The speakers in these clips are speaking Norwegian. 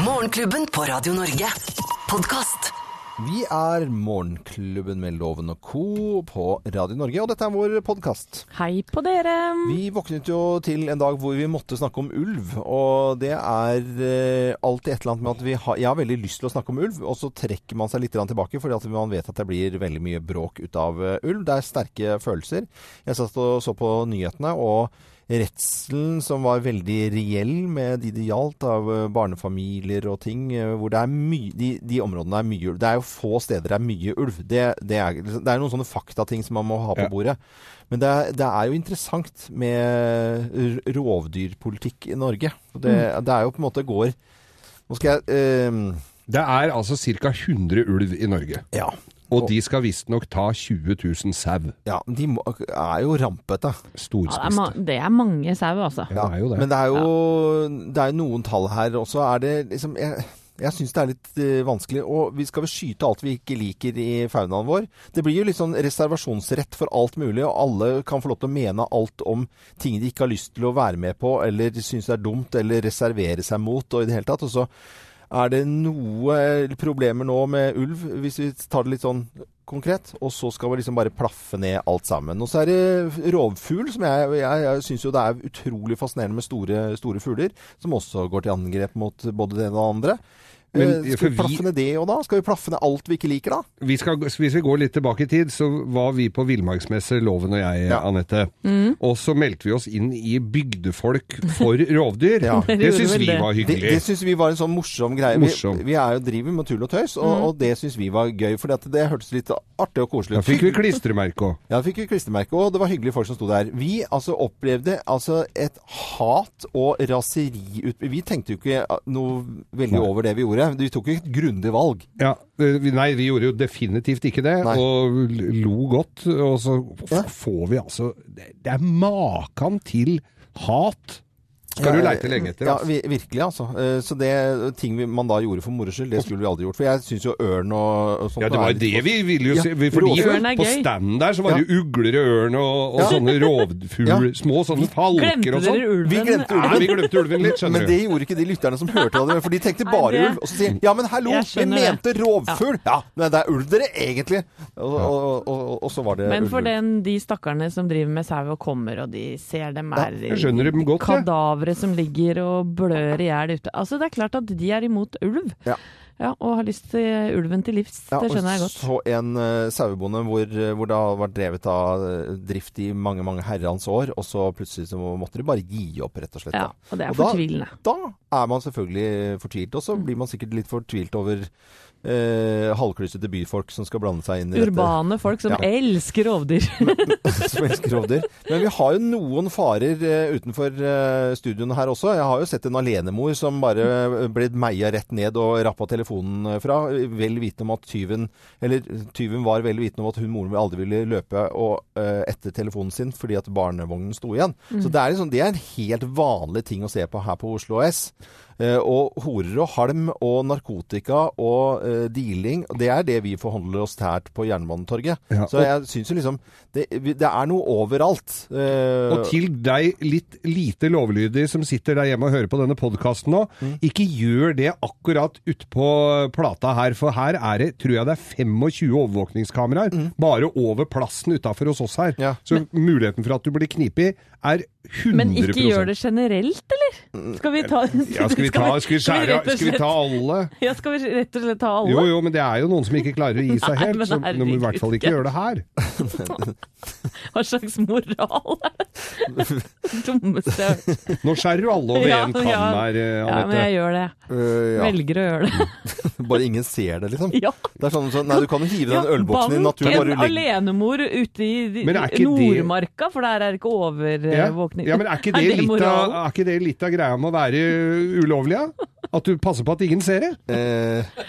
Morgenklubben på Radio Norge. Podkast. Vi er Morgenklubben med Loven og Co. på Radio Norge, og dette er vår podkast. Hei på dere! Vi våknet jo til en dag hvor vi måtte snakke om ulv, og det er eh, alltid et eller annet med at vi har Jeg har veldig lyst til å snakke om ulv, og så trekker man seg litt grann tilbake fordi at man vet at det blir veldig mye bråk ut av eh, ulv. Det er sterke følelser. Jeg satt og så på nyhetene, og redselen som var veldig reell med de det gjaldt, av eh, barnefamilier og ting, eh, hvor det er mye de, de områdene er mye ulv. Det er jo få steder det er mye ulv. Det, det, er, det er noen sånne faktating som man må ha på bordet. Men det er, det er jo interessant med rovdyrpolitikk i Norge. Det, det er jo på en måte går Nå skal jeg eh, Det er altså ca. 100 ulv i Norge. Ja. Og de skal visstnok ta 20 000 sau. ja de må, er jo rampete. Storspiste. Ja, det er mange sau, altså. Ja, det er jo det. Men det er jo, det er noen tall her også. Er det liksom Jeg, jeg syns det er litt uh, vanskelig. Og vi skal vel skyte alt vi ikke liker i faunaen vår. Det blir jo litt sånn reservasjonsrett for alt mulig, og alle kan få lov til å mene alt om ting de ikke har lyst til å være med på, eller syns det er dumt, eller reservere seg mot, og i det hele tatt. Og så er det noe problemer nå med ulv, hvis vi tar det litt sånn konkret, og så skal vi liksom bare plaffe ned alt sammen. Og så er det rovfugl, som jeg, jeg, jeg syns jo det er utrolig fascinerende med store, store fugler, som også går til angrep mot både det ene og det andre. Men, Eh, for skal vi plaffe ned det òg, da? Skal vi plaffe ned alt vi ikke liker, da? Vi skal, hvis vi går litt tilbake i tid, så var vi på villmarksmesse, Loven og jeg, Ja. Anette. Og så meldte vi oss inn i Bygdefolk for rovdyr. Ja. Det syns vi det. var Det, det hyggelig. syns vi var en sånn morsom greie. Morsom. Vi, vi er jo driver med tull og tøys, og, og det syns vi var gøy. For det hørtes litt artig og koselig Da fikk vi klistremerke òg. Ja, da fikk vi klistremerke, og det var hyggelige folk som sto der. Vi altså opplevde altså et hat og raseri ut... Vi tenkte jo ikke noe veldig over det vi gjorde. Vi tok jo et grundig valg. Ja, nei, vi gjorde jo definitivt ikke det, Nei. og lo godt. Og så får vi altså det er makan til hat. Skal du leite lenge etter. Ja, altså. vi, virkelig, altså. Eh, Så det ting vi, man da gjorde for moro skyld, det skulle vi aldri gjort. For jeg syns jo ørn og, og sånt Ja, det var jo det vi ville jo Ja, se. rovfugl er på gøy. standen der så var det jo ugler og ørn og, og Ja. sånne rovfugl, Ja. små sånne falker og sånn. dere ulven? Vi glemte Ja, ulven. vi glemte ulven litt, skjønner Men du. det gjorde ikke de lytterne som hørte det, for de tenkte Nei, bare det- ulv. Og så sier ja, men hallo, vi mente rovfugl! Ja, men det er ulv dere egentlig! Og, og, og, og, og så var det Men ulv. for den, de stakkarene som driver med sau og kommer, og de ser dem er jeg skjønner dem godt, jeg. Kadavere som ligger og blør i hjel ute. Altså, det er klart at de er imot ulv. Ja. Ja, og har lyst til ulven til livs. Ja, det skjønner jeg godt. Så en uh, sauebonde hvor, eh, hvor det har vært drevet av eh, drift i mange mange herrens år, og så plutselig så måtte de bare gi opp, rett og slett. Ja, og det er Og da- fortvilende. da er man selvfølgelig fortvilt, og så blir man sikkert litt fortvilt over eh, halvklysete byfolk som skal blande seg inn i Urbane folk som Ja. elsker rovdyr. som elsker rovdyr. Men vi har jo noen farer eh, utenfor eh, studioene her også. Jeg har jo sett en alenemor som bare ble meia rett ned og rappa telefonen fra, vel vitende om at tyven Eller tyven var vel vitende om at hun moren aldri ville løpe og, eh, etter telefonen sin fordi at barnevognen sto igjen. Så det er, liksom, det er en helt vanlig ting å se på her på Oslo S. Eh, og horer og halm og narkotika og uh, dealing, det er det vi forholder oss her på Jernbanetorget. Ja, Så jeg syns jo liksom det, det er noe overalt. Uh, Og til deg litt lite lovlydig som sitter der hjemme og hører på denne podkasten nå, Mm. ikke gjør det akkurat utpå plata her, for her er det, tror jeg det er 25 overvåkningskameraer bare over plassen utafor hos oss her. Mm. Ja. Så muligheten for at du blir knipet er 100% Men ikke gjør det generelt, Mm. eller? Skal vi ta Ja, skal vi ta, skal vi skjære, skal, vi skal vi ta alle? Ja, skal vi rett og slett ta alle? Jo, jo, men det er jo noen som ikke klarer å gi seg helt, Nei, så nå må vi i hvert fall ikke gjøre det her. Hva slags moral er det? Dummeste jeg har hørt. Nå skjærer du alle over Ja, én kam ja. her, eh, Ja, men jeg gjør det. Uh, ja. Velger å gjøre det. Bare ingen ser det, liksom. Ja. Det er sånn, så, Nei, du kan jo hive den ølboksen i naturen. Bank en legger alenemor ute i er det- Nordmarka, for der er det ikke overvåkning. ja, men er ikke, det litt av, er ikke det litt av greia med å være ulovlig, da? At du passer på at ingen ser det? Uh,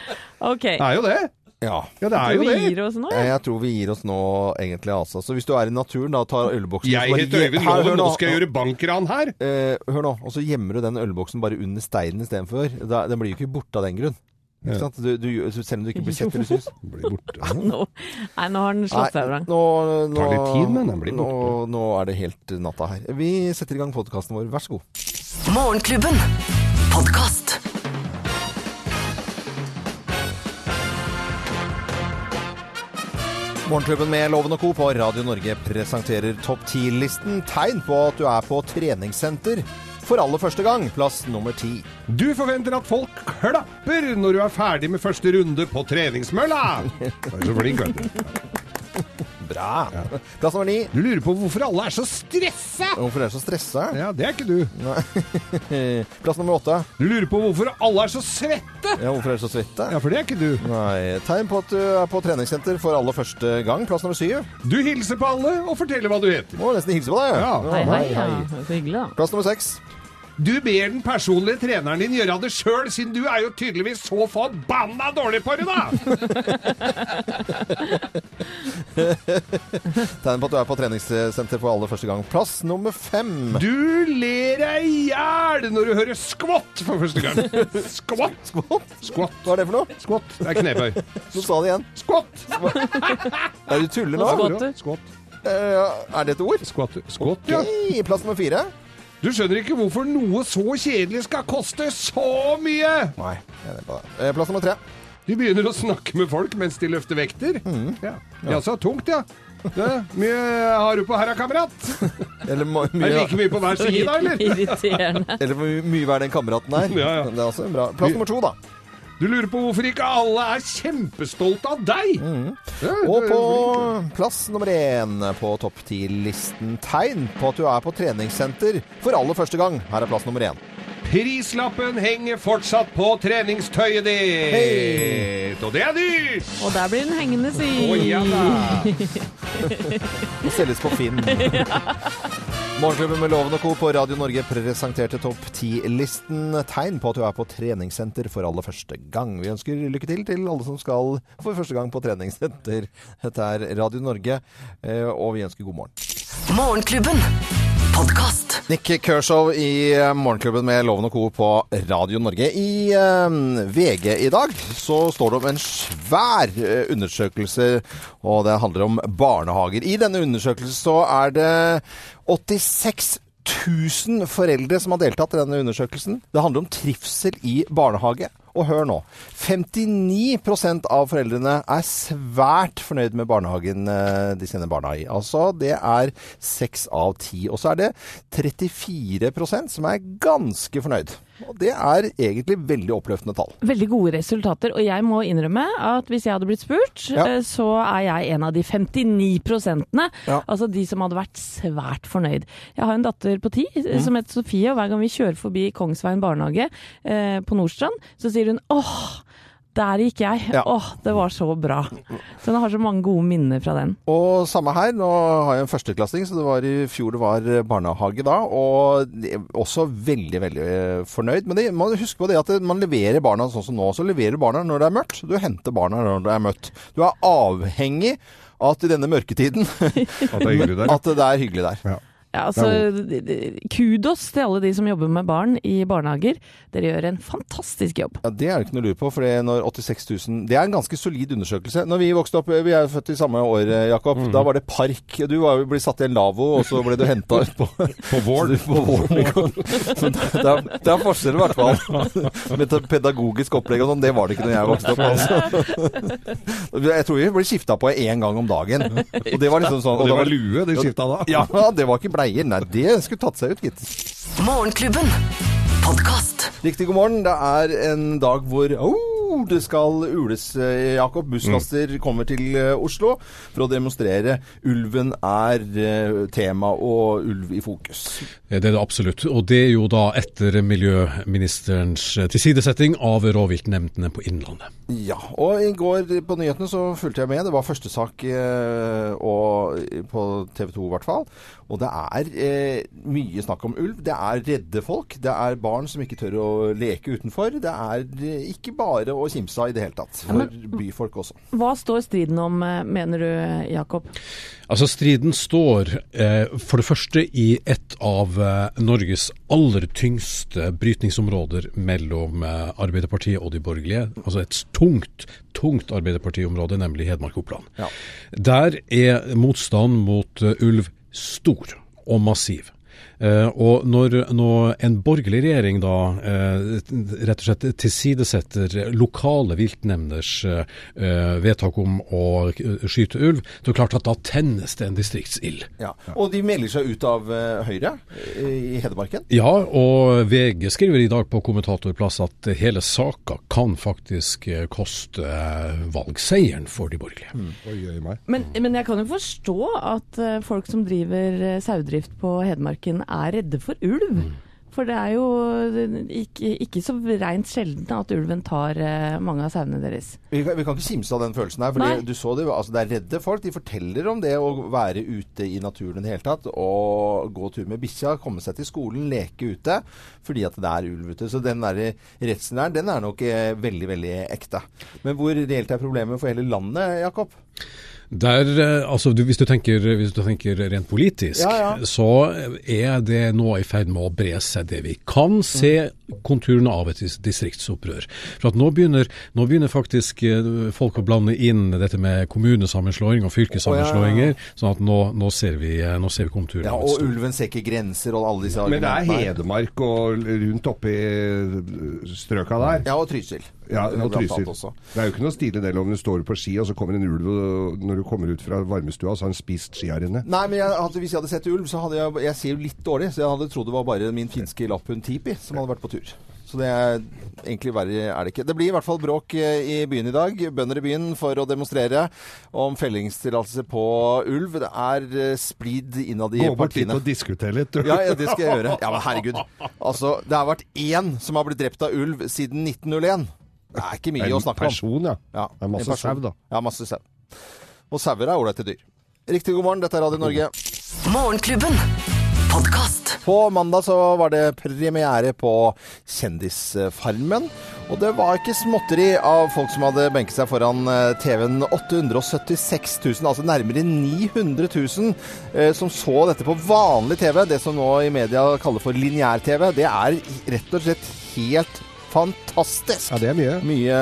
okay. Det er jo det. Ja. Ja, det er jo det. gir oss nå, ja. Jeg tror vi gir oss nå, egentlig, altså. Så hvis du er i naturen, da tar ølboksen Jeg heter Øyvind Loven, nå nå. skal jeg gjøre bankran her. Eh, hør nå, og så gjemmer du den ølboksen bare under steinen istedenfor. Den blir jo ikke borte av den grunn. Ikke Ja. sant? Du, du, selv om du ikke blir sett eller syns. Blir borte. Nå, nei, nå har den slått seg vrang. nå, nå, Tar litt tid, men den blir nå, borte. nå er det helt natta her. Vi setter i gang podkasten vår. Vær så god. Morgenklubben. Podkast. Morgenklubben med Loven og Co. på Radio Norge presenterer topp 10-listen. Tegn på at du er på treningssenter for aller første gang. Plass nummer ti. Du forventer at folk klapper når du er ferdig med første runde på treningsmølla! Så flink. Bra. Plass nummer ni. Du lurer på hvorfor alle er så stressa? Hvorfor er så stressa? Ja, det er ikke du. Plass nummer åtte. Du lurer på hvorfor alle er så svette? Ja, hvorfor er så svette? Ja, for det er ikke du. Nei, Tegn på at du er på treningssenter for aller første gang. Plass nummer syv. Du hilser på alle og forteller hva du heter. Må nesten hilse på deg. Ja. Hei, hei. Ja. Så hyggelig, da. Plass nummer seks. Du ber den personlige treneren din gjøre det sjøl, siden du er jo tydeligvis så forbanna dårlig på det, da! Tegn på at du er på treningssenter for aller første gang. Plass nummer fem. Du ler deg i hjel når du hører skvott for første gang. Skvott. Skvott? Skvott. Hva er det for noe? Skvott. Det er knebøy. Så sa det igjen. Skvott. Er du tuller nå? Skvott. Skvott. Eh, er det et ord? Skvatt. Skvatt, ja. Okay. Plass nummer fire. Du skjønner ikke hvorfor noe så kjedelig skal koste så mye! Nei. jeg er på det. Plass nummer tre. De begynner å snakke med folk mens de løfter vekter. Ja, ja så tungt, ja. Det, mye har du på her, kamerat? Eller må- Er det like mye på hver side, da, eller? Irriterende. eller hvor mye hver den kameraten er. Ja, ja. Det er også bra. Plass nummer to, da. Du lurer på hvorfor ikke alle er kjempestolte av deg? Ja, Og på plass nummer én på topp ti-listen tegn på at du er på treningssenter for aller første gang. Her er plass nummer én. Prislappen henger fortsatt på treningstøyet ditt. Hey. Og det er dyrt! Og der blir den hengende, si. Å ja da. Det selges på Finn. Morgenklubben med Loven og Co. på Radio Norge presenterte topp ti-listen. Tegn på at du er på treningssenter for aller første gang. Vi ønsker lykke til til alle som skal for første gang på treningssenter. Dette er Radio Norge, eh, og vi ønsker god morgen. Morgenklubben. Podkast. Nick Kershaw i eh, Morgenklubben med Loven og Co. på Radio Norge. I eh, VG i dag så står det om en svær eh, undersøkelse, og det handler om barnehager. I denne undersøkelsen så er det 86 000 foreldre som har deltatt i denne undersøkelsen. Det handler om trivsel i barnehage. Og hør nå. 59% av foreldrene er svært fornøyd med barnehagen eh, de sender barna i. Altså det er seks av ti. Og så er det 34% som er ganske fornøyd. Og det er egentlig veldig oppløftende tall. Veldig gode resultater. Og jeg må innrømme at hvis jeg hadde blitt spurt, Ja. eh, så er jeg en av de 59 prosentene. Ja. Altså de som hadde vært svært fornøyd. Jeg har en datter på ti Mm. eh, som heter Sofie, og hver gang vi kjører forbi Kongsveien barnehage eh, på Nordstrand, så sier hun åh, der gikk jeg. Ja. Åh, det var så bra. Så jeg har så mange gode minner fra den. Og samme her. Nå har jeg en førsteklassing, så det var i fjor det var barnehage da. Og også veldig, veldig eh, fornøyd. Men det, man husker på det at man leverer barna sånn som nå. Så leverer barna når det er mørkt. Du henter barna når det er mørkt. Du er avhengig av at i denne mørketiden At det er hyggelig der. at det er hyggelig der. Ja. Ja, altså, kudos til alle de som jobber med barn i barnehager. Dere gjør en fantastisk jobb. Ja, Det er det ikke noe å lure på, for det, når 86 000 Det er en ganske solid undersøkelse. Når vi vokste opp, vi er jo født i samme år, eh, Jakob, Mm. da var det park. Du var jo blitt satt i en lavvo, og så ble du henta ut på På våren. på våren. Så det, er, det er forskjell i hvert fall. Med et pedagogisk opplegg og sånn, det var det ikke når jeg vokste opp. Altså. Jeg tror vi ble skifta på én gang om dagen. Og det var liksom sånn Og det var lue de skifta da. Ja, det var ikke bleier. Nei, det skulle tatt seg ut, gitt. Morgenklubben. Podcast. Riktig god morgen. Det er en dag hvor oh, det skal ules, eh, Jakob. Busslaster kommer til eh, Oslo for å demonstrere. Ulven er eh, tema, og ulv i fokus. Det er det absolutt. Og det er jo da etter miljøministerens tilsidesetting av rovviltnemndene på Innlandet. Ja, og i går på nyhetene så fulgte jeg med. Det var første sak eh, og, på TV 2 i hvert fall. Og det er eh, mye snakk om ulv. Det er redde folk. Det er barn som ikke tør å leke utenfor. Det er eh, ikke bare å kimse av i det hele tatt. Ja, For men- byfolk også. Hva står striden om, eh, mener du, Jakob? Altså Striden står eh, for det første i et av eh, Norges aller tyngste brytningsområder mellom eh, Arbeiderpartiet og de borgerlige. Altså et tungt, tungt Arbeiderpartiområde, nemlig Hedmark-Oppland. Ja. Der er motstand mot eh, ulv stor og massiv. Eh, og når, når en borgerlig regjering da eh, rett og slett tilsidesetter lokale viltnemnders eh, vedtak om å skyte ulv, så er det klart at da tennes det en distriktsild. Ja. Og de melder seg ut av Høyre i Hedmarken. Ja, og VG skriver i dag på kommentatorplass at hele saka kan faktisk koste valgseieren for de borgerlige. Oi, oi. Men, men jeg kan jo forstå at folk som driver sauedrift på Hedmarken er redde for ulv. For det er jo ikke, ikke så rent sjelden at ulven tar eh, mange av sauene deres. Vi kan, vi kan ikke kimse av den følelsen her. fordi du så Det altså det er redde folk. De forteller om det å være ute i naturen i det hele tatt. Og gå tur med bikkja, komme seg til skolen, leke ute. Fordi at det er ulv ute. Så den der redselen der, den er nok eh, veldig, veldig ekte. Men hvor reelt er problemet for hele landet, Jakob? Der, eh, altså, du, hvis, du tenker, hvis du tenker rent politisk, Ja, ja. så er det nå i ferd med å bre seg det vi kan se konturene av et distriktsopprør. For at nå begynner, nå begynner faktisk eh, folk å blande inn dette med kommunesammenslåing og fylkessammenslåinger, sånn at nå, nå, ser vi, eh, nå ser vi konturene. Ja, Og ulven ser ikke grenser og alle disse argumentene. Men det er. Hedmark og rundt oppi strøka der. Ja, og Trysil. Ja, og Trysil. Det er jo ikke noe stilig del om du står på ski, og så kommer en ulv, og når du kommer ut fra varmestua, så har han spist skiarene. Nei, men jeg, hadde, hvis jeg hadde sett ulv, så hadde jeg Jeg ser jo litt dårlig, så jeg hadde trodd det var bare min finske lapphund Tipi som hadde vært på tur. Så det er egentlig verre er det ikke. Det blir i hvert fall bråk eh, i byen i dag. Bønder i byen for å demonstrere om fellingstillatelse på ulv. Det er eh, splid innad i partiene. Gå bort dit og diskutere litt, du. Ja, ja, det skal jeg gjøre. Ja, men herregud. Altså, det har vært én som har blitt drept av ulv siden 1901. Det er ikke mye En å snakke om. person, ja. Ja, Det er masse en sau, da. Ja, masse sau. Og sauer er ålreite dyr. Riktig god morgen, dette er Radio Norge. Morgenklubben. Podkast. På mandag så var det premiere på Kjendisfarmen. Og det var ikke småtteri av folk som hadde benket seg foran eh, TV-en. 876 000, altså nærmere 900 000, eh, som så dette på vanlig TV. Det som nå i media kaller for lineær-TV. Det er rett og slett helt fantastisk. Ja, det er mye. Mye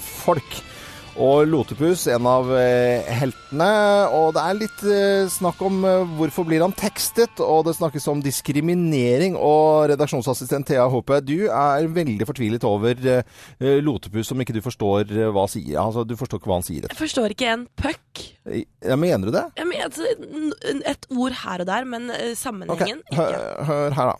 folk. Og Lotepus, en av eh, heltene. Og det er litt eh, snakk om eh, hvorfor blir han tekstet, og det snakkes om diskriminering. Og redaksjonsassistent Thea Håpe, du er veldig fortvilet over Lotepus som ikke du forstår hva han sier. Altså, du forstår ikke hva han sier. Jeg forstår ikke en puck. Ja, mener du det? Jeg mener, altså, et ord her og der, men sammenhengen okay. hør, ikke. hør her, da.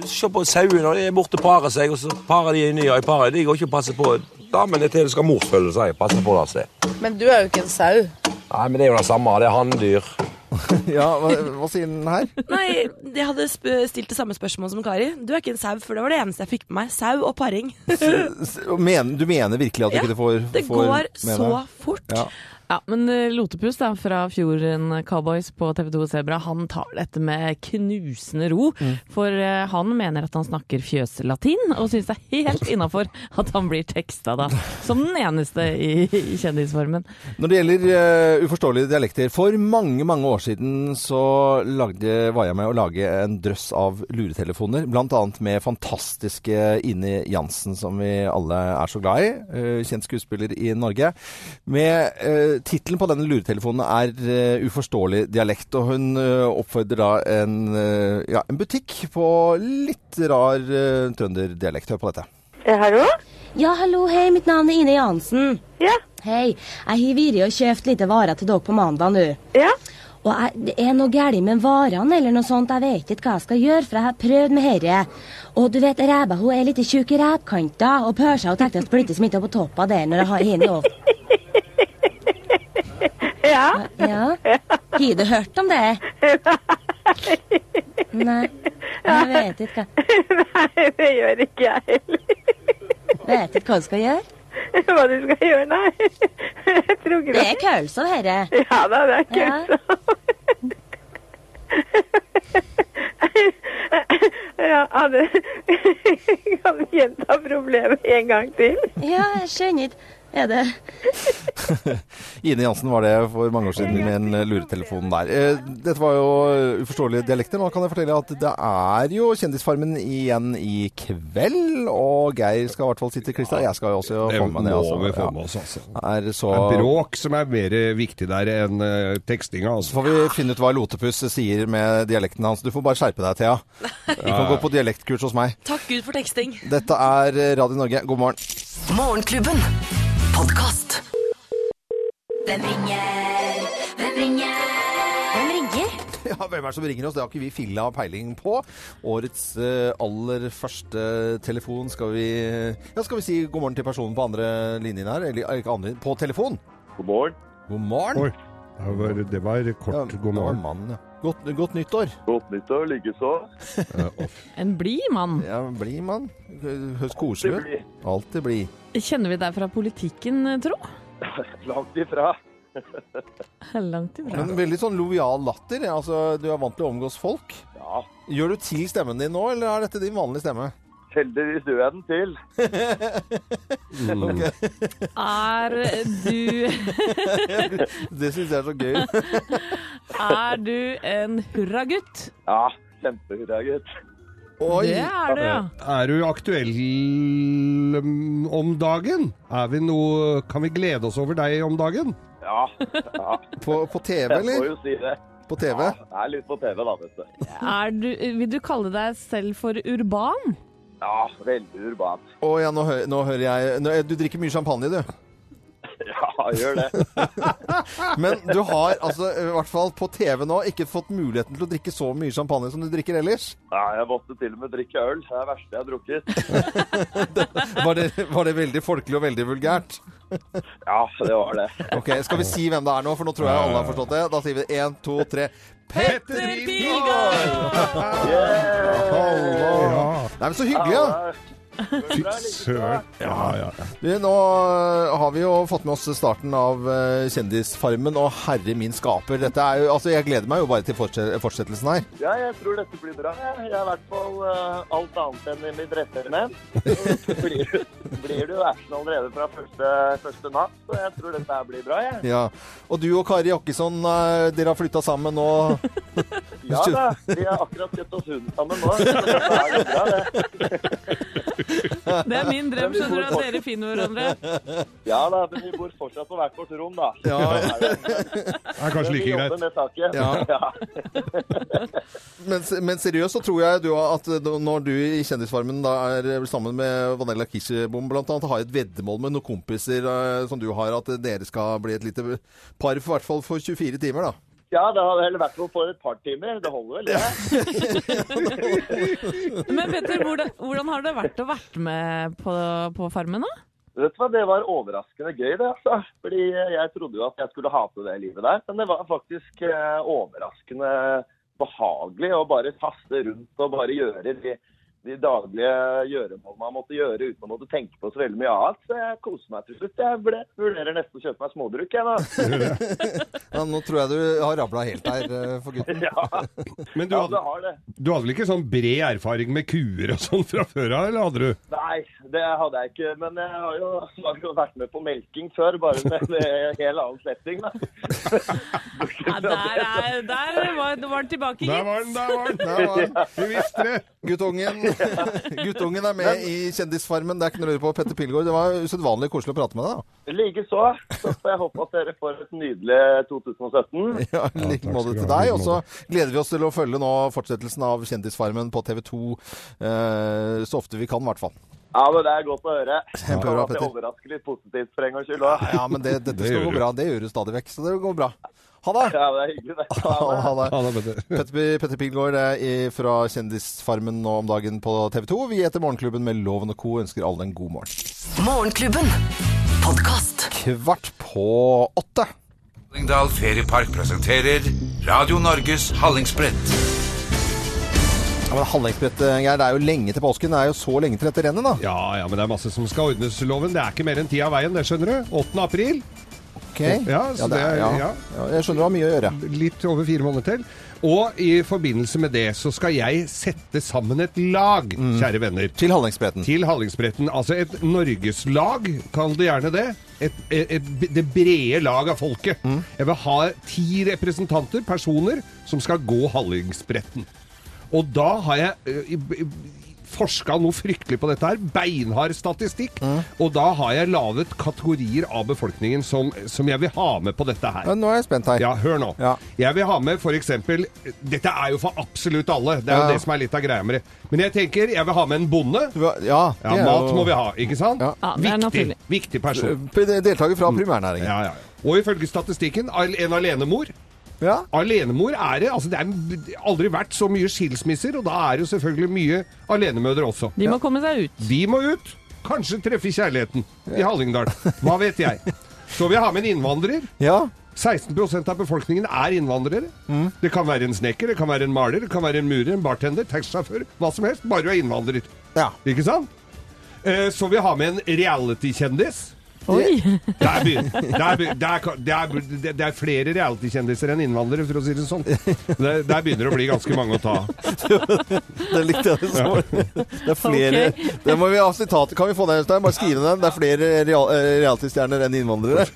Du Se på sauene, de er borte og parer seg, og så parer de nye og jeg parer. De går ikke og passer på damene til det skal morsfølge seg. Passe på det. Men du er jo ikke en sau. Nei, men det er jo det samme. Det er hanndyr. Ja, hva, hva sier den her? Nei, jeg hadde sp stilt det samme spørsmålet som Kari. Du er ikke en sau, for det var det eneste jeg fikk med meg. Sau og paring. Men, du mener virkelig at du Ja, ikke får, Det går med så deg? fort. Ja. Ja, men eh, Lotepus da, fra Fjorden Cowboys på TV 2 Sebra, han tar dette med knusende ro. For eh, han mener at han snakker fjøslatin, og syns det er helt innafor at han blir teksta da, som den eneste i, i kjendisformen. Når det gjelder uh, uforståelige dialekter For mange, mange år siden så lagde, var jeg med å lage en drøss av luretelefoner. Blant annet med fantastiske Ine Jansen, som vi alle er så glad i. eh, kjent skuespiller i Norge. Med uh, Tittelen på denne luretelefonen er uh, uforståelig dialekt, og hun uh, oppfordrer da en, uh, ja, en butikk på litt rar uh, trønderdialekt. Hør på dette. hallo? Ja, hallo, hei, mitt navn er Ine Jansen. Ja. Hei, jeg har vært og kjøpt litt varer til dere på mandag nå. Ja. Og jeg, det er noe galt med varene eller noe sånt, jeg vet ikke hva jeg skal gjøre, for jeg har prøvd med herre. Og du vet, ræva hun er litt tjukk i rævkanta, og pørsa hun tenkte at splittes midt på toppen der når jeg har henne over. Ja. Ja, har du hørt om det? Nei, jeg vet ikke hva, Nei, det gjør ikke jeg heller. vet ikke hva du skal gjøre. Hva du skal gjøre, nei. Jeg tror ikke Det er kølse herre. Ja da, det er Ja. Ja, Anne, Kan du gjenta problemet en gang til? Ja, jeg skjønner ikke. Er det Ine Jansen var det for mange år siden med en eh, luretelefon der. Eh, Dette var jo uforståelige dialekter. Nå kan jeg fortelle at det er jo Kjendisfarmen igjen i kveld. Og Geir skal i hvert fall sitte klistra. Jeg skal jo også få med meg det. Altså. vi få med oss, altså. Er så... Det er bråk som er mer viktig der enn tekstinga. Altså. Så får vi finne ut hva Lotepus sier med dialekten hans. Du får bare skjerpe deg, Thea. Du kan gå på dialektkurs hos meg. Takk Gud for teksting. Dette er Radio Norge. God morgen. Morgenklubben. Podkast. Hvem ringer? Hvem ringer? Hvem ringer? Ja, Hvem er det som ringer oss? Det har ikke vi filla peiling på. Årets eh, aller første telefon skal vi Ja, skal vi si god morgen til personen på andre linjen her? Eller eh, ikke andre, på telefon? God morgen. God morgen. Oi, det var, det var kort Ja, god det var mannen, ja. Godt, godt nyttår. Godt nyttår likeså. En blid mann. Ja, blid mann. Høres koselig ut. Alltid blid. Kjenner vi deg fra politikken, tro? Langt ifra. Langt ifra. Men veldig sånn lovial latter. Altså, du er vant til å omgås folk. Ja, Gjør du til stemmen din nå, eller er dette din vanlige stemme? heldigvis gjør jeg den til. mm. Er du Det syns jeg er så gøy. Er du en hurragutt? Ja, kjempehurragutt. Oi! Det er du, ja. Er du aktuell mm, om dagen? Er vi noe Kan vi glede oss over deg om dagen? Ja, ja. På, på TV, Jeg får jo si det. På TV? Ja, det er litt på TV, da, vet du. Er du. Vil du kalle deg selv for urban? Ja, veldig urban. Å ja, nå, hø nå hører jeg nå, Du drikker mye champagne, du. Ja, gjør det. Men du har altså, i hvert fall på TV nå, ikke fått muligheten til å drikke så mye champagne som du drikker ellers. Nei, jeg måtte til og med drikke øl. Det er det verste jeg har drukket. Var det, var det veldig folkelig og veldig vulgært? Ja, det var det. Ok, Skal vi si hvem det er nå, for nå tror jeg alle har forstått det. Da sier vi én, to, tre. Petter Pilgaard! Ja. Nei, men så hyggelig, ja. Fy søren. Ja, ja. Du, nå har vi jo fått med oss starten av øh, Kjendisfarmen, og herre min skaper. Dette er jo, altså Jeg gleder meg jo bare til fortsettelsen her. Ja, jeg tror dette blir bra. Jeg er i hvert fall uh, alt annet enn i mitt rette element. Blir, jo action allerede fra første, første natt, så jeg tror dette her blir bra, jeg. Ja. Og du og Kari Jakkesson, uh, dere har flytta sammen nå. Ja da, vi har akkurat kjøpt oss hund sammen nå. Så dette er jo bra, det. Det er min drøm, skjønner du, at dere finner hverandre. Ja da, men vi bor fortsatt på hvert vårt rom, da. Ja. Er det- er kanskje like greit. Ja. Ja. Men, men seriøst så tror jeg du at når du i Kjendisfarmen da er sammen med Vanilla Kirsebom blant annet, har et veddemål med noen kompiser øh, som du har, at dere skal bli et lite par, for, i hvert fall for 24 timer, da. Ja, det har vel vært for et par timer. Det holder vel, det. Men Petter, hvordan, hvordan har det vært å vært med på, på Farmen, da? Vet du hva, Det var overraskende gøy, det. altså. Fordi Jeg trodde jo at jeg skulle hate det livet der, men det var faktisk eh, overraskende behagelig å bare taste rundt og bare gjøre de, de daglige gjøremål man måtte gjøre uten å måtte tenke på så veldig mye annet. Så jeg koser meg til slutt. Jeg vurderer nesten å kjøpe meg småbruk, jeg da. Ja, nå tror jeg du har rabla helt der øh, for gutten. Ja, Men du ja hadde, har det. du hadde vel ikke sånn bred erfaring med kuer og sånn fra før av, eller hadde du? Nei, det hadde jeg ikke. Men jeg har jo, har jo vært med på melking før, bare med en helt annen setting, da. Ja, der er, der var, var den tilbake, Der var den, der var den! Der var den. Vi visste det! Guttungen, guttungen er med i Kjendisfarmen. Det er ikke noe å lure på. Petter Pilgaard, det var usedvanlig koselig å prate med deg. da. Likeså. Så får jeg håpe at dere får et nydelig 2017. Ja, like takk måte til deg. Og så gleder vi oss til å følge nå fortsettelsen av Kjendisfarmen på TV 2 eh, så ofte vi kan, i hvert fall. Ja, men det er godt å høre. Kjempebra, At jeg overrasker litt positivt for en gangs skyld òg. Ja, men det, dette Det skal gå bra. Det gjør du stadig vekk, så det går bra. Ha det! Ja, det er hyggelig, det. Ha Ha det. Petter. Petter, Petter Pilgaard er fra Kjendisfarmen nå om dagen på TV 2. Vi heter Morgenklubben med Loven og Co. ønsker alle en god morgen. Morgenklubben. Podcast. Kvart på åtte. Hallingdal Feriepark presenterer Radio Norges Hallingsbrett. Ja, men Hallingsbrett, eh, Geir, det er jo lenge til påsken. Det er jo så lenge til dette rennet, da. Ja, ja, men det er masse som skal ordnes, Loven. Det er ikke mer enn ti av veien, det skjønner du. 8. april. Ok. Ja, så det er, ja. ja. Jeg skjønner du har mye å gjøre. Litt over fire måneder til. Og i forbindelse med det så skal jeg sette sammen et lag, kjære venner. Mm. Til Hallingsbretten. Til Hallingsbretten. Altså et norgeslag, kall det gjerne det. Et, et, et, det brede lag av folket. Mm. Jeg vil ha ti representanter, personer, som skal gå Hallingsbretten. Og da har jeg eh, forska noe fryktelig på dette her. Beinhard statistikk. Mm. Og da har jeg laget kategorier av befolkningen som, som jeg vil ha med på dette her. Ja, nå er jeg spent her. Ja, hør nå. Ja. Jeg vil ha med for eksempel Dette er jo for absolutt alle. Det er Ja. jo det som er litt av greia med det. Men jeg tenker jeg vil ha med en bonde. Ja, Ja, mat jo- må vi ha, ikke sant? Ja. Ja, det er viktig, viktig person. Deltaker fra primærnæringen. Ja, ja. Og ifølge statistikken en alenemor. Ja. Alenemor er det. altså Det er aldri vært så mye skilsmisser, og da er det jo selvfølgelig mye alenemødre også. De må komme seg ut. De må ut. Kanskje treffe kjærligheten i Hallingdal. Hva vet jeg. Så vi har med en innvandrer. Ja. 16% av befolkningen er innvandrere. Det kan være en snekker, det kan være en maler, det kan være en murer, en bartender, taxisjåfør, hva som helst. Bare du er innvandrer. Ja. Ikke sant? Eh, Så vi har med en reality-kjendis. Oi! Der der der det er, er flere reality-kjendiser enn innvandrere, for å si det sånn. Der, der begynner det å bli ganske mange å ta. Det likte jeg. Så. Det er flere okay. Det må vi ha sitater. Kan vi få det, Øystein? Bare skrive den. Det er flere real, eh, reality-stjerner enn innvandrere.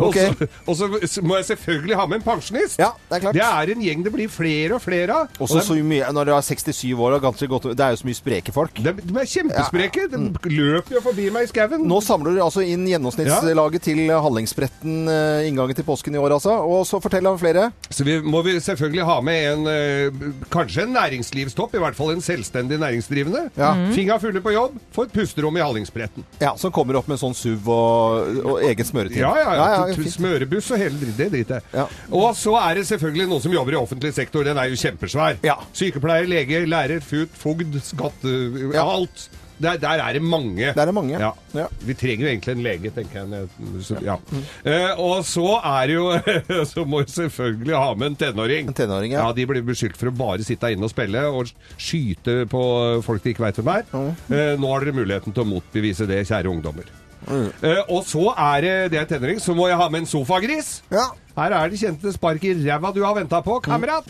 Så- Og så må jeg selvfølgelig ha med en pensjonist. Ja, det er klart. Det er en gjeng det blir flere og flere av. Også Og så mye, når du er 67 år og ganske godt Det er jo så mye spreke folk. de, de er kjempespreke. De løper jo forbi meg i skauen. Nå samler du altså inn gjennomsnittslaget til Hallingsbretten eh, inngangen til påsken i år, altså. Og så fortell om flere. Så vi må vi selvfølgelig ha med en eh, kanskje en næringslivstopp, i hvert fall en selvstendig næringsdrivende. Ja. Finga fulle på jobb, få et pusterom i Hallingsbretten. Ja, Som kommer opp med sånn SUV og, og egen smøretid. Ja, ja, ja. ja Smørebuss og hele dritt. Det driter jeg. Ja. Og så er det selvfølgelig noen som jobber i offentlig sektor. Den er jo kjempesvær. Ja. Sykepleier, lege, lærer, fut, fogd, skatte... Ja. Alt. Der, der er det mange. Der er mange. Ja. Ja. Vi trenger jo egentlig en lege, tenker jeg. Så, ja. uh, og så er det jo Så må vi selvfølgelig ha med en tenåring. En tenåring, ja. ja. De blir beskyldt for å bare sitte inne og spille og skyte på folk de ikke veit hvem er. Eh, nå har dere muligheten til å motbevise det, kjære ungdommer. Eh, og så er det det er tenåring, så må jeg ha med en sofagris. Ja. Her er det kjente spark i ræva du har venta på, kamerat.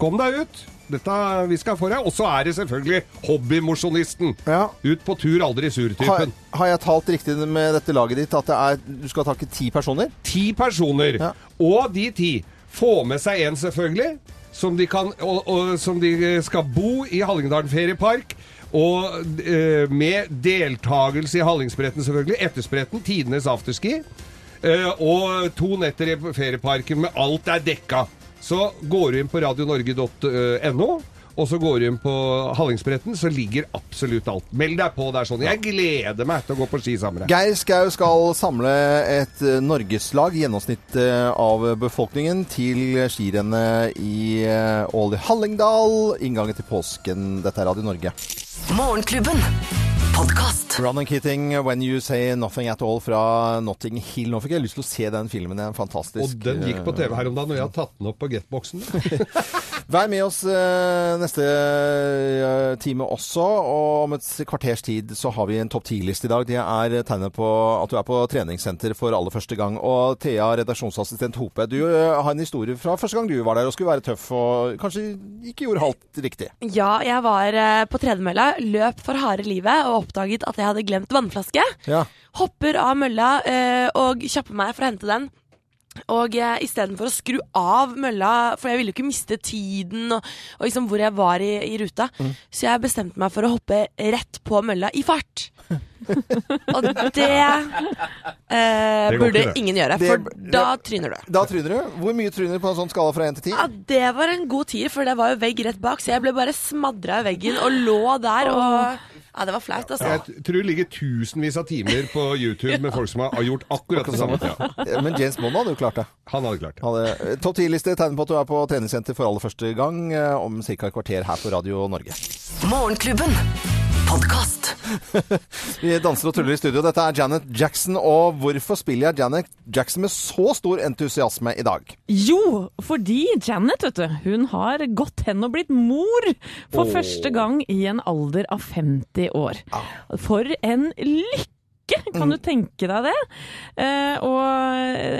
Kom deg ut. Dette vi skal få deg. Og så er det selvfølgelig hobbymosjonisten. Ja. Ut på tur, aldri Har, sur-typen. har jeg talt riktig med dette laget ditt at det er, du skal takke ti personer? Ti personer. Ja. Og de ti får med seg en, selvfølgelig, som de, kan, og, og, som de skal bo i Hallingdalen feriepark. Og eh, med deltakelse i Hallingsbretten, selvfølgelig. Etterspretten, tidenes afterski. Eh, og to netter i ferieparken med alt er dekka. Så går du inn på radionorge.no. Og så går du inn på Hallingsbretten, så ligger absolutt alt. Meld deg på der sånn. Jeg gleder meg til å gå på ski sammen med deg. Geir Skau skal samle et eh, norgeslag, gjennomsnitt eh, av befolkningen, til skirennet i eh, Ål i Hallingdal. Inngangen til påsken. Dette er Radio Norge. Morgenklubben. Podkast. Ronan Keating, 'When You Say Nothing At All' fra Notting Hill. Nå fikk jeg lyst til å se den filmen. Det er fantastisk Og den gikk på TV her om dagen, og jeg har tatt den opp på Getboxen. Vær med oss eh, neste time også, og om et kvarters tid så har vi en topp ti-liste i dag. Det er tegnet på at du er på treningssenter for aller første gang. Og Thea, redaksjonsassistent Hope, du eh, har en historie fra første gang du var der og skulle være tøff og kanskje ikke gjorde halvt riktig. Ja, jeg var eh, på tredemølla, løp for harde livet og oppdaget at jeg hadde glemt vannflaske. Ja. Hopper av mølla eh, og kjapper meg for å hente den. Og eh, istedenfor å skru av mølla, for jeg ville jo ikke miste tiden og, og liksom hvor jeg var i, i ruta, Mm. så jeg bestemte meg for å hoppe rett på mølla i fart. og det eh, går burde ikke, det. ingen gjøre, Det- for da tryner du. Da tryner du. Hvor mye tryner du på en sånn skala fra 1 til 10? Ja, Det var en god tier, for det var jo vegg rett bak, så jeg ble bare smadra i veggen og lå der. og... Ja, det var flaut, altså. Jeg t- tror det ligger tusenvis av timer på YouTube med folk som har gjort akkurat det samme. Ja, Men James Bond hadde jo klart det. han hadde klart det. Hadde, Topp 10-liste tegner på at du er på treningssenter for aller første gang eh, om ca. et kvarter her på Radio Norge. Morgenklubben. Podkast. Vi danser og tuller i studio. Dette er Janet Jackson. Og hvorfor spiller jeg Janet Jackson med så stor entusiasme i dag? Jo, fordi Janet, vet du, hun har gått hen og blitt mor for oh. første gang i en alder av 50 år. For en lykke! Kan du tenke deg det? Eh, og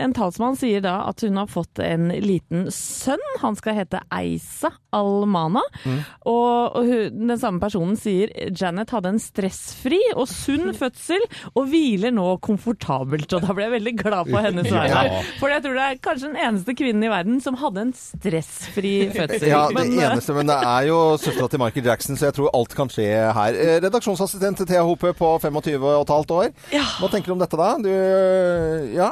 en talsmann sier da at hun har fått en liten sønn. Han skal hete Eisa Almana. Og, og hun, den samme personen sier Janet hadde en stressfri og sunn fødsel og hviler nå komfortabelt. Og da ble jeg veldig glad på hennes vegne. Ja. For jeg tror det er kanskje den eneste kvinnen i verden som hadde en stressfri fødsel. Ja, det Men, eneste, men det er jo søstera til Michael Jackson, så jeg tror alt kan skje her. Eh, Redaksjonsassistent Thea Hope på 25 og et år. Hva tenker du om dette, da? Du, ja.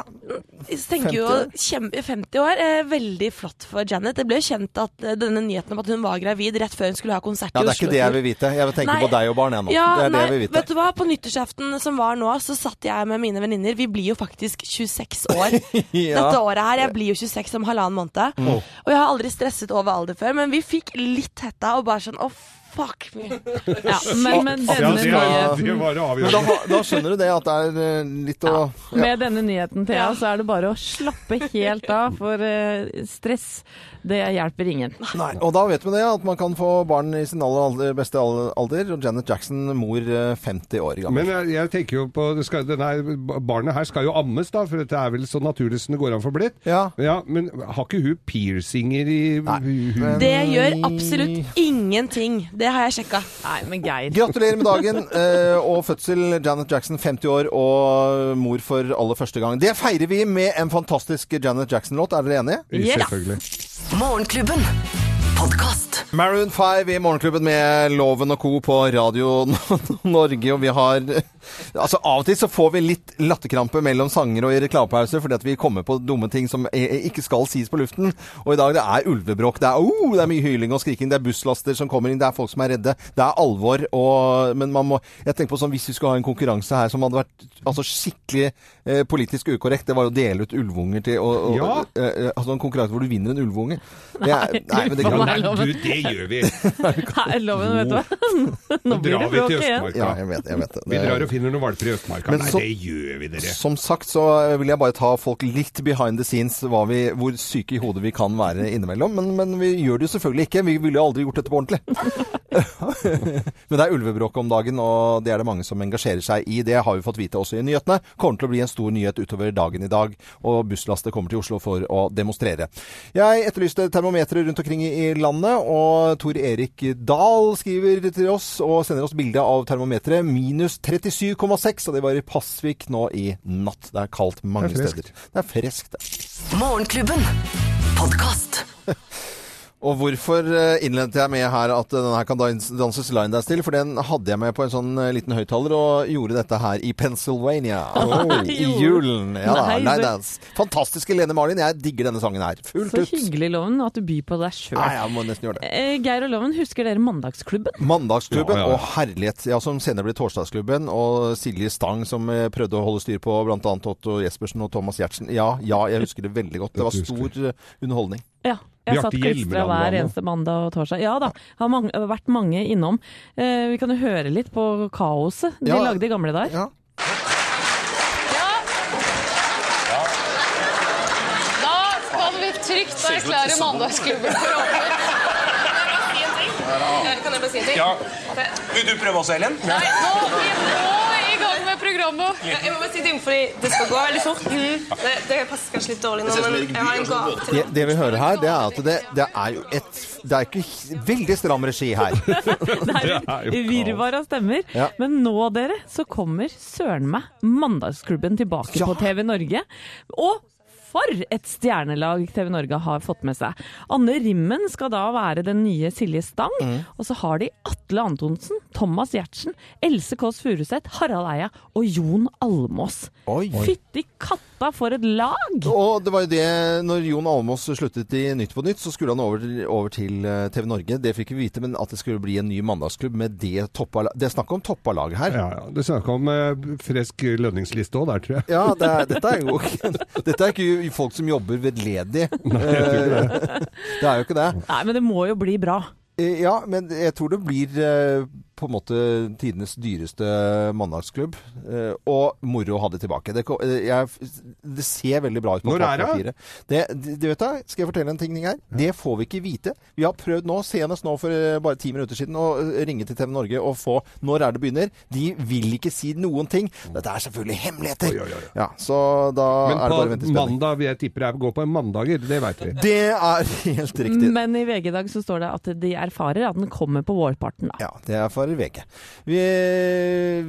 Jeg tenker jo 50. 50 år, eh, veldig flott for Janet. Det ble jo kjent at eh, denne nyheten om at hun var gravid rett før hun skulle ha konsert ja, i det er ikke det jeg vil vite. Jeg vil tenke Nei. på deg og barn, jeg nå. Ja, det er nei, det jeg vil vite. Vet du hva, på nyttårsaften som var nå, så satt jeg med mine venninner. Vi blir jo faktisk 26 år Ja. dette året her. Jeg blir jo 26 om halvannen måned. Mm. Og jeg har aldri stresset over alder før, men vi fikk litt hetta og bare sånn å fuck me. Ja, men med Ja, denne det, var- nyheten det var det da, da skjønner du det, at det er eh, litt å ja. Med denne nyheten, Thea, så er det bare å slappe helt av, for eh, stress, det hjelper ingen. Nei, og da vet vi det, at man kan få barn i sin aller, beste alder. Og Janet Jackson, mor eh, 50 år gammel. Men jeg, jeg tenker jo på det skal, denne, Barnet her skal jo ammes, da, for dette er vel så naturlig som det går an for blitt. Ja. Men har ikke hun piercinger i huet? Det gjør absolutt ingenting. Det har jeg sjekka. Nei, men Geir. Gratulerer med dagen eh, og fødsel, Janet Jackson, 50 år og mor for aller første gang. Det feirer vi med en fantastisk Janet Jackson-låt. Er dere enige? Ja. Selvfølgelig. Morgenklubben. Podkast. Maroon 5 i Morgenklubben med Loven og Co. på Radio Norge. Og vi har Altså, av og til så får vi litt latterkrampe mellom sanger og i reklamepauser fordi at vi kommer på dumme ting som eh, ikke skal sies på luften. Og i dag det er ulvebråk. Det er, oh, det er mye hyling og skriking. Det er busslaster som kommer inn. Det er folk som er redde. Det er alvor. Og, men man må Jeg tenker på sånn hvis vi skulle ha en konkurranse her som hadde vært altså, skikkelig eh, politisk ukorrekt, det var å dele ut ulvunger til og, og, Ja. eh, eh, Altså en konkurranse hvor du vinner en ulvunge. Det er- Nei, nei, men det kan. Nei, du, det gjør vi. Nei, loven, vet du hva. Nå blir drar det vi bråk til igjen. Østmarka. Ja, jeg vet, jeg vet det. Vi drar og finner noen valper i Østmarka. Men Nei, så- det gjør vi, dere. Som sagt så vil jeg bare ta folk litt behind the scenes, hva vi, hvor syke i hodet vi kan være innimellom. Men, men vi gjør det jo selvfølgelig ikke. Vi ville jo aldri gjort dette på ordentlig. men det er ulvebråk om dagen, og det er det mange som engasjerer seg i. Det har vi fått vite også i nyhetene. Kommer til å bli en stor nyhet utover dagen i dag. Og busslaster kommer til Oslo for å demonstrere. Jeg etterlyste termometeret rundt omkring i landet, og Tor Erik Dahl skriver til oss og sender oss bilde av termometeret. Minus 37,6, og det var i Pasvik nå i natt. Det er kaldt mange Det er steder. Det er friskt, det. Morgenklubben. Podkast. Og hvorfor eh, innledet jeg med her at denne her kan dans- danses line dance til? For den hadde jeg med på en sånn eh, liten høyttaler og gjorde dette her i Pennsylvania. I julen. Ja da, Nei, line dance. Fantastiske Lene Marlin. Jeg digger denne sangen her. Fullt ut. Så hyggelig, Loven, at du byr på deg sjøl. Jeg må nesten gjøre det. Eh, Geir og Loven, husker dere Mandagsklubben? Mandagsklubben Ja, ja, ja. og Herlighet, ja, som senere ble Torsdagsklubben. Og Silje Stang som prøvde å holde styr på bl.a. Otto Jespersen og Thomas Giertsen. Ja, ja, jeg husker det veldig godt. Det var stor underholdning. Ja. Jeg Bjarte satt klistra Hjelmeland hver eneste mandag og torsdag. Ja da, har mange, vært mange innom. Eh, vi kan jo høre litt på kaoset de Ja. lagde i gamle dager. Ja. Da kan vi trygt erklære mandagsklubben for åpen. Kan jeg bare si en ting? Ja. Vil du prøve også, Ellen? Nei, nå, vi må programmet. Jeg må bare si ting, fordi det skal gå veldig fort. Det, det passer kanskje litt dårlig nå, men jeg har en gave til Det, det vi hører her, det er at det, det er jo et Det er ikke veldig stram regi her. Det er et virvar av stemmer. Ja. Men nå, dere, så kommer søren meg Mandagsklubben tilbake Ja. på TV Norge. Og for et stjernelag TV Norge har fått med seg. Anne Rimmen skal da være den nye Silje Stang. Mm. Og så har de Atle Antonsen, Thomas Giertsen, Else Kåss Furuseth, Harald Eia og Jon Almås. Fytti katta for et lag! Og det var jo det, når Jon Almås sluttet i Nytt på Nytt, så skulle han over, over til eh, TV Norge. Det fikk vi vite, men at det skulle bli en ny mandagsklubb med det toppa Det er snakk om toppa laget her. Ja, ja. Det er snakk om eh, frisk lønningsliste òg der, tror jeg. Ja, det er, dette, er jo, ikke- dette er ikke folk som jobber veldedig. Nei, jeg tror ikke Eh, det er jo ikke det. Nei, men det må jo bli bra. Eh, Ja, men jeg tror det blir eh, på en måte tidenes dyreste mandagsklubb. Eh, og moro å ha det tilbake. Det, eh, jeg, det ser veldig bra ut på Når er det? Det, det, det vet jeg, skal jeg fortelle en ting her? Det får vi ikke vite. Vi har prøvd nå, senest nå for eh, bare ti minutter siden, å ringe til TV Norge og få når er det begynner. De vil ikke si noen ting. Dette er selvfølgelig hemmeligheter. Ja, så da Men er det bare å vente i spenning. mandag, vil jeg tipper jeg går på mandager, det veit vi. Det er helt riktig. Men i VG i dag så står det at de erfarer at den kommer på vårparten. Da. Ja, det er for VG. Vi,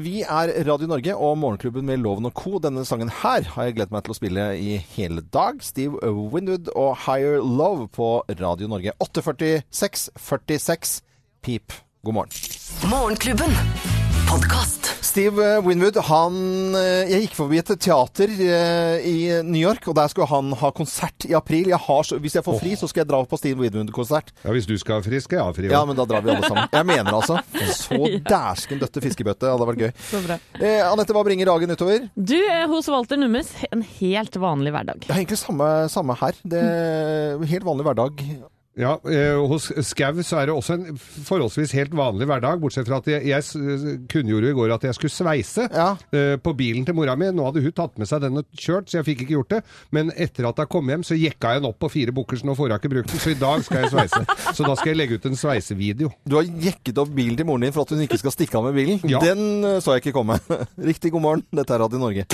vi er Radio Norge og Morgenklubben med Loven og Co. Denne sangen her har jeg gledet meg til å spille i hele dag. Steve Winwood og Higher Love på Radio Norge. 8.46, 46, pip. God morgen. Morgenklubben. Podkast. Steve Winwood, han eh, Jeg gikk forbi et teater eh, i New York, og der skulle han ha konsert i april. Jeg har, hvis jeg får fri, så skal jeg dra på Steve Winwood-konsert. Ja, Hvis du skal ha fri, skal jeg ha fri. Ja, men da drar vi alle sammen. Jeg mener altså. Så dæsken døtte fiskebøtte. Det hadde vært gøy. Så bra. Eh, Anette, hva bringer dagen utover? Du, er hos Walter Nummes, en helt vanlig hverdag. Er egentlig samme, samme her. Det er Helt vanlig hverdag. Ja, eh, Hos Skau så er det også en forholdsvis helt vanlig hverdag, bortsett fra at jeg, jeg kunngjorde i går at jeg skulle sveise eh, på bilen til mora mi. Nå hadde hun tatt med seg den og kjørt, så jeg fikk ikke gjort det. Men etter at jeg kom hjem, så jekka jeg den opp på fire bukkersen og får ikke brukt den. Så i dag skal jeg sveise. Så da skal jeg legge ut en sveisevideo. Du har jekket opp bilen til moren din for at hun ikke skal stikke av med bilen. Ja. Den eh, så jeg ikke komme. Riktig god morgen. Dette er Radio Norge.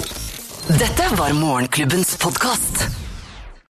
Dette var Morgenklubbens podkast.